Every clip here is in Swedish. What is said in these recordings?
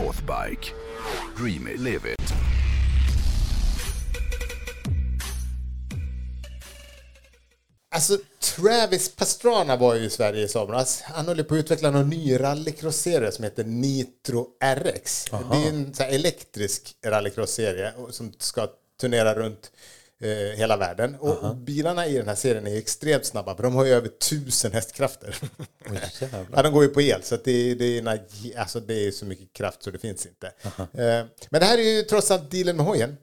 Northbike. Dream it, live it. Alltså, Travis Pastrana var ju i Sverige i somras. Han håller på att utveckla någon ny rallycross-serie som heter Nitro RX. Det är en så här elektrisk rallycross-serie som ska turnera runt eh, hela världen. Och bilarna i den här serien är extremt snabba, för de har ju över tusen hästkrafter. ja, de går ju på el, så det, det, är, alltså det är så mycket kraft så det finns inte. Eh, men det här är ju trots allt dealen med hojen.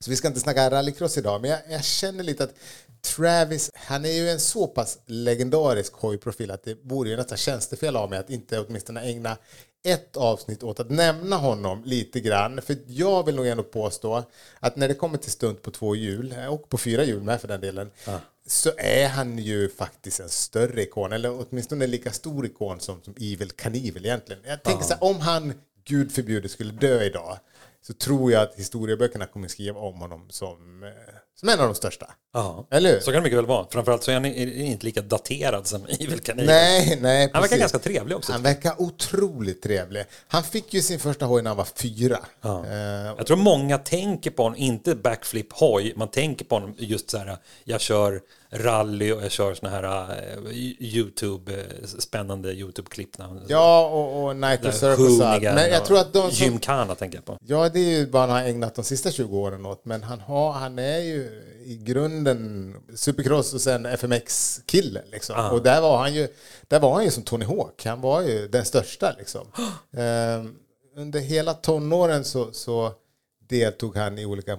Så vi ska inte snacka rallycross idag, men jag, jag känner lite att Travis, han är ju en så pass legendarisk hojprofil att det vore ju nästan tjänstefel av mig att inte åtminstone ägna ett avsnitt åt att nämna honom lite grann. För jag vill nog ändå påstå att när det kommer till stunt på två hjul, och på fyra hjul med för den delen, så är han ju faktiskt en större ikon, eller åtminstone en lika stor ikon som, som Evil Knievel egentligen. Jag tänker så här, om han, gud förbjude, skulle dö idag, så tror jag att historieböckerna kommer skriva om honom som, eh, som en av de största. Ja, Eller hur? så kan det mycket väl vara. Framförallt så är han inte lika daterad som Evil Knievel. Nej, nej, Han verkar ganska trevlig också. Han verkar otroligt trevlig. Han fick ju sin första hoj när han var fyra. Eh, Jag tror många tänker på honom, inte backflip hoj, man tänker på honom just så här, jag kör rally och jag kör såna här eh, YouTube, eh, spännande YouTube-klipp. ja, och, och Night of Circus. Men jag tror att de som, Gymkhana tänker jag på. Ja, det är ju bara han har ägnat de sista 20 åren åt. Men han, har, han är ju i grunden supercross och sen FMX-kille. Liksom. Och där var, han ju, där var han ju som Tony Hawk. Han var ju den största. Liksom. Ehm, under hela tonåren så, så deltog han i olika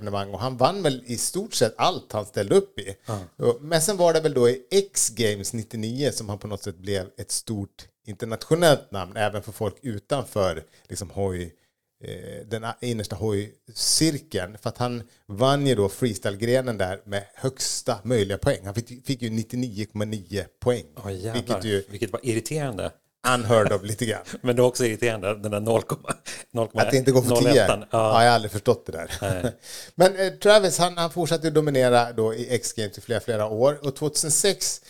motocross-evenemang och han vann väl i stort sett allt han ställde upp i. Och- Men sen var det väl då i X-Games 99 som han på något sätt blev ett stort internationellt namn även för folk utanför liksom hoj, eh, den innersta hojcirkeln. För att han vann ju då freestyle-grenen där med högsta möjliga poäng. Han fick, fick ju 99,9 poäng. Åh, jävlar. vilket ju Vilket var irriterande. Unheard of lite grann. Men det är också irriterande, den där 0, 0, Att det inte går för 10? Ja. Ja. jag har aldrig förstått det där. Men eh, Travis han, han fortsatte ju dominera då i X-Games i flera, flera år. Och 2006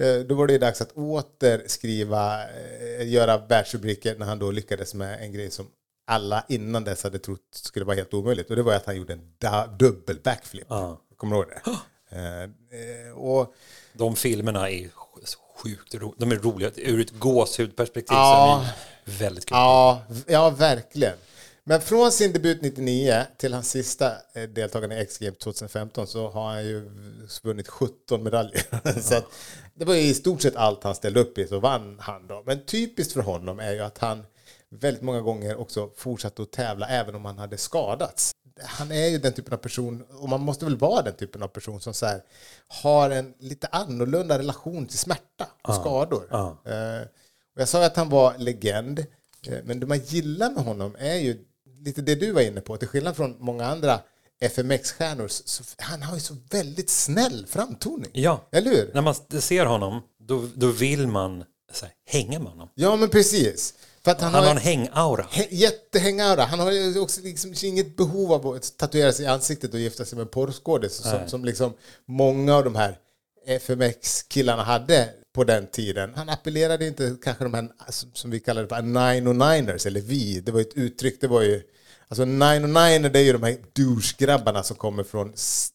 eh, då var det dags att åter skriva, eh, göra världsrubriker när han då lyckades med en grej som alla innan dess hade trott skulle vara helt omöjligt. Och det var att han gjorde en dubbel backflip. Kommer du ihåg det? Eh, och De filmerna är sjukt ro- De är roliga. Ur ett gåshudperspektiv Ja. så är väldigt kul. Ja, ja, verkligen. Men från sin debut 99 till hans sista eh, deltagande i X-Games 2015 så har han ju vunnit 17 medaljer. så att det var ju i stort sett allt han ställde upp i så vann han då. Men typiskt för honom är ju att han väldigt många gånger också fortsatte att tävla även om han hade skadats. Han är ju den typen av person, och man måste väl vara den typen av person som så här, har en lite annorlunda relation till smärta och skador. Eh, och jag sa ju att han var legend, eh, men det man gillar med honom är ju lite det du var inne på, till skillnad från många andra FMX-stjärnor, han har ju så väldigt snäll framtoning. Ja, Eller hur? när man ser honom då, då vill man här, hänga med honom. Ja, men precis. För att han, Han har har en hängaura. Hä- Jättehängaura. Han har också liksom inget behov av att tatuera sig i ansiktet och gifta sig med en porrskådis som, som liksom många av de här FMX-killarna hade på den tiden. Han appellerade inte kanske de här som- som vi kallade för 909ers eller vi. Det var ju ett uttryck, det var ju Alltså 909 det är ju de här douche-grabbarna som kommer från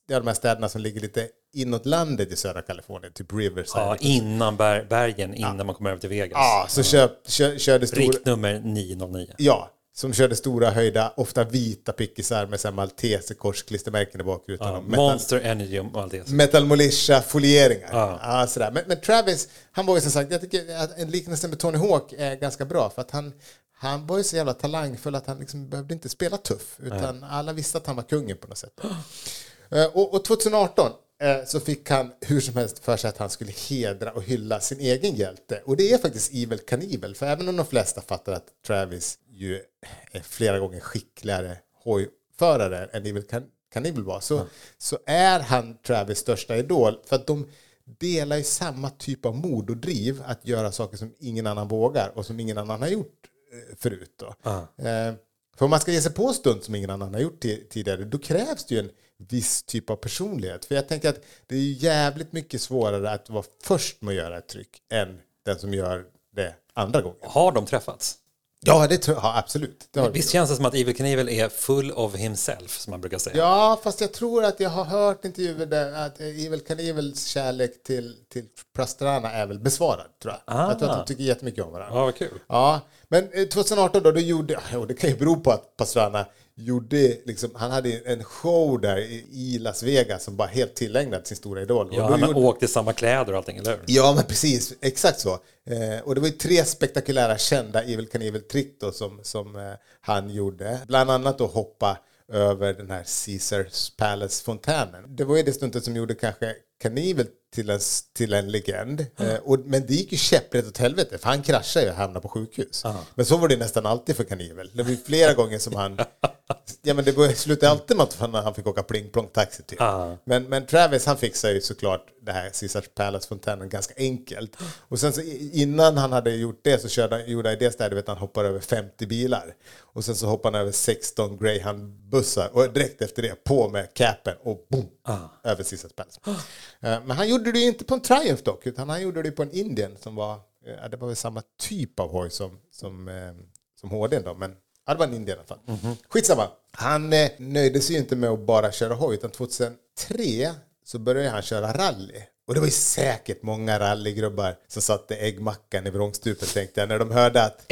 ja, de här städerna som ligger lite inåt landet i södra Kalifornien, typ Riverside. Ja, innan ber, bergen, innan man kommer över till Vegas. Ja, så kör, kör, körde stor... Riktnummer 909. Ja, som körde stora höjda, ofta vita pickisar med malteserkorsklistermärken i bakrutan. Ja, metal, Monster Energy och det. metal militia folieringar. Ja. Ja. sådär. Men, men Travis, han var ju som sagt, jag tycker att en liknelse med Tony Hawk är ganska bra för att han, han var ju så jävla talangfull att han liksom behövde inte spela tuff utan alla visste att han var kungen på något sätt. Eh, och, och 2018 eh, så fick han hur som helst för sig att han skulle hedra och hylla sin egen hjälte. Och det är faktiskt Evil Knievel, för även om de flesta fattar att Travis ju är flera gånger skickligare hojförare än Evil Knievel var, så, så är han Travis största idol. För att de delar ju samma typ av mod och driv att göra saker som ingen annan vågar och som ingen annan har gjort eh, förut. Då. Eh, för om man ska ge sig på stunt som ingen annan har gjort tidigare, då krävs det ju en viss typ av personlighet. För jag tänker att det är jävligt mycket svårare att vara först med att göra ett tryck än den som gör det andra gången. Har de träffats? Ja, det tror jag ja, absolut. Det Visst känns det som att Evil Knievel är full of himself, som man brukar säga? Ja, fast jag tror att jag har hört intervjuer där att Evil Knievels kärlek till, till Pastrana är väl besvarad, tror jag. Ah. Jag tror att de tycker jättemycket om varandra. Ja, vad kul. Ja, men eh, 2018 då, då gjorde, ja, det kan ju bero på att Pastrana gjorde, liksom, han hade en show där i Las Vegas som bara helt tillägnad sin stora idol. Ja, han gjorde, åkte i samma kläder och allting, eller hur? Ja, men precis. Exakt så. Eh, och det var ju tre spektakulära kända Evil Knievel-trick som, som eh, han gjorde. Bland annat då hoppa över den här Caesars Palace-fontänen. Det var ju det stuntet som gjorde kanske Knievel till en, till en legend. Eh, och, men det gick ju käpprätt åt helvete, för han kraschade ju och hamnade på sjukhus. Men så var det nästan alltid för Knievel. Det var ju flera gånger som han... Ja, men det började- slutade alltid med att han, fick åka pling-plong-taxi typ. Ja. Men, men Travis han fixade ju såklart det här Caesars Palace-fontänen ganska enkelt. Och sen så innan han hade gjort det så körde, gjorde han det där, du vet han hoppar över 50 bilar. Och sen så hoppar han över 16 Greyhound-bussar och direkt efter det på med capen och boom, över Caesars Palace. Eh, Men han gjorde det ju inte på en Triumph dock, utan han gjorde det på en Indian som var, eh, ja, det var väl samma typ av hoj som, som, eh, som HD då, men ja, det var en Indian i alla fall. Skitsamma. Han eh, nöjde sig ju inte med att bara köra hoj, utan 2003 så började han köra rally. Och det var ju säkert många rallygrubbar som satte äggmackan i vrångstupet tänkte jag när de hörde att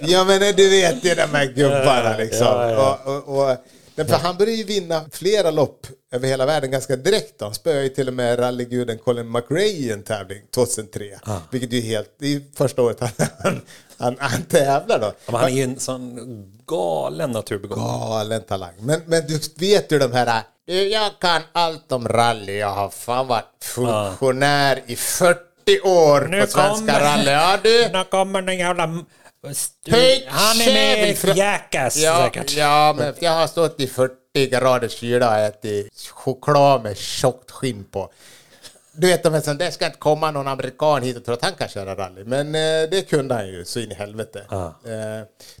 Ja men du vet ju de här gubbarna liksom. Ja, ja. Och, och, och, men för han började ju vinna flera lopp över hela världen ganska direkt. Då. Han spöade ju till och med rallyguden Colin McRae i en tävling 2003. Vilket ju är helt, det är ju första året han, han, han, han tävlar då. Ja, men han är ju en sån galen naturbegåvning. Galen talang. Men, men du vet ju de här... Du, jag kan allt om rally. Jag har fan varit funktionär i 40 år på Svenska rally. Ja, du. Nu kommer den jävla... Han är med i Jackass Ja, säkert. ja, men jag har stått i 40 graders kyla och ätit choklad med tjockt skinn på. Du vet, de är sån, det ska inte komma någon amerikan hit och tro att han kan köra rally. Men eh, det kunde han ju så in i helvete. Eh,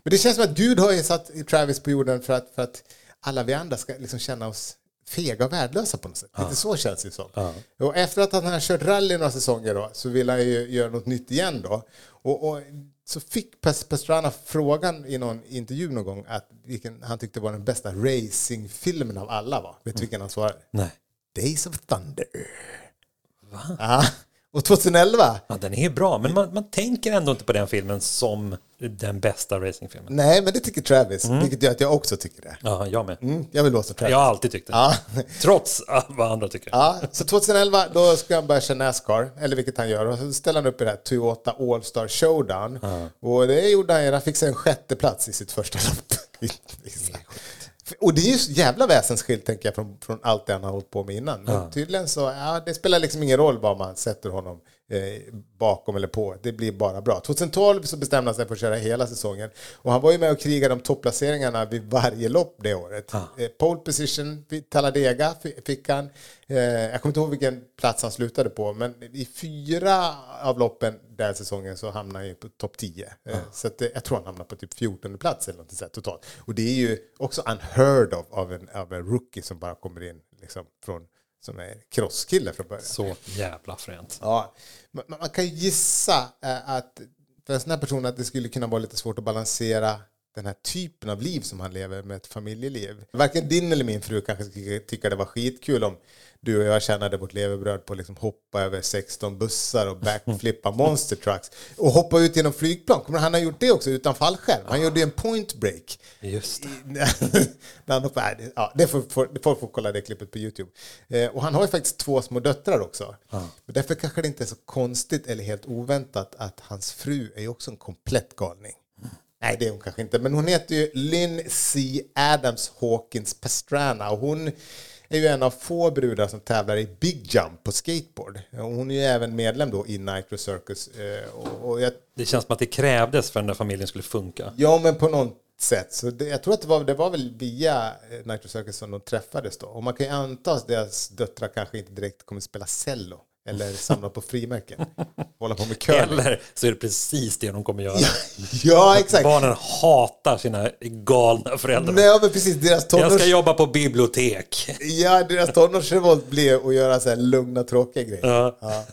men det känns som att Gud har ju satt Travis på jorden för att, för att alla vi andra ska liksom känna oss fega och värdelösa på något sätt. Lite så känns det som. Och efter att han har kört rally några säsonger då, så vill han ju göra något nytt igen då. Och, och så fick Pas- Pastrana frågan i någon intervju någon gång att vilken han tyckte var den bästa racingfilmen av alla var. Vet du vilken han svarade? Nej. Days of Thunder. Ja. Och 2011? Ja, den är bra, men man, man tänker ändå inte på den filmen som den bästa racingfilmen. Nej, men det tycker Travis, vilket gör att jag också tycker det. Ja, jag med. Mm, jag vill som Travis. Jag har alltid tyckt det. Ja. Trots vad andra tycker. Ja, så 2011 då ska han börja köra Nascar, eller vilket han gör. Och så ställer han upp i det här Toyota All-Star Showdown. Och det gjorde han han fick sig en sjätte plats i sitt första lopp. Och det är ju jävla väsensskilt tänker jag från, från allt det han har hållit på med innan. Men tydligen så, ja det spelar liksom ingen roll var man sätter honom bakom eller på. Det blir bara bra. 2012 så bestämde han sig för att köra hela säsongen. Och han var ju med och krigade om topplaceringarna vid varje lopp det året. Eh, pole position vid Talladega fi- fick han. Eh, jag kommer inte ihåg vilken plats han slutade på, men i fyra av loppen den säsongen så hamnade han på topp 10. Eh, Så att, eh, jag tror han hamnade på typ 14 plats eller något sånt totalt. Och det är ju också unheard of av en, av en rookie som bara kommer in liksom från som är crosskille från början. Så jävla fränt. Ja, man, man kan ju gissa eh, att för en sån här person att det skulle kunna vara lite svårt att balansera den här typen av liv som han lever med ett familjeliv. Varken din eller min fru kanske tycka det var skitkul om du och jag tjänade vårt levebröd på att liksom hoppa över 16 bussar och backflippa monster trucks och hoppa ut genom flygplan. Kommer Han har gjort det också utan fallskärm. Han gjorde ju en point break. Just det. Han hoppade, ja, det får, får, folk får kolla det klippet på YouTube. Eh, och han har ju faktiskt två små döttrar också. Men därför kanske det inte är så konstigt eller helt oväntat att hans fru är ju också en komplett galning. Nej, det är hon kanske inte. Men hon heter ju Lynn C. Adams Hawkins Pastrana. Och hon är ju en av få brudar som tävlar i Big Jump på skateboard. Och Hon är ju även medlem då i Nitro Circus. Eh, Och, jag Det känns som att det krävdes för att den där familjen skulle funka. Ja, men på något sätt. Så det, jag tror att det var, det var väl via eh, Nitro Circus som de träffades då. Och man kan ju anta att deras döttrar kanske inte direkt kommer spela cello Eller samla på frimärken. Hålla på med curling. Eller så är det precis det de kommer göra. Ja, exakt. Barnen hatar sina galna föräldrar. Nej, men precis. Deras Jag ska tonårs... jobba på bibliotek. Ja, deras tonårsrevolt blir att göra så här lugna, tråkiga grejer. Ja. Ja.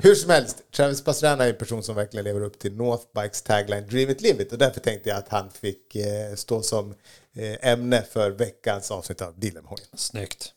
Hur som helst, Travis Pastrana är en person som verkligen lever upp till Northbikes tagline Dream it, live it. Och därför tänkte jag att han fick eh, stå som eh, ämne för veckans avsnitt av Dilemhojen. Snyggt.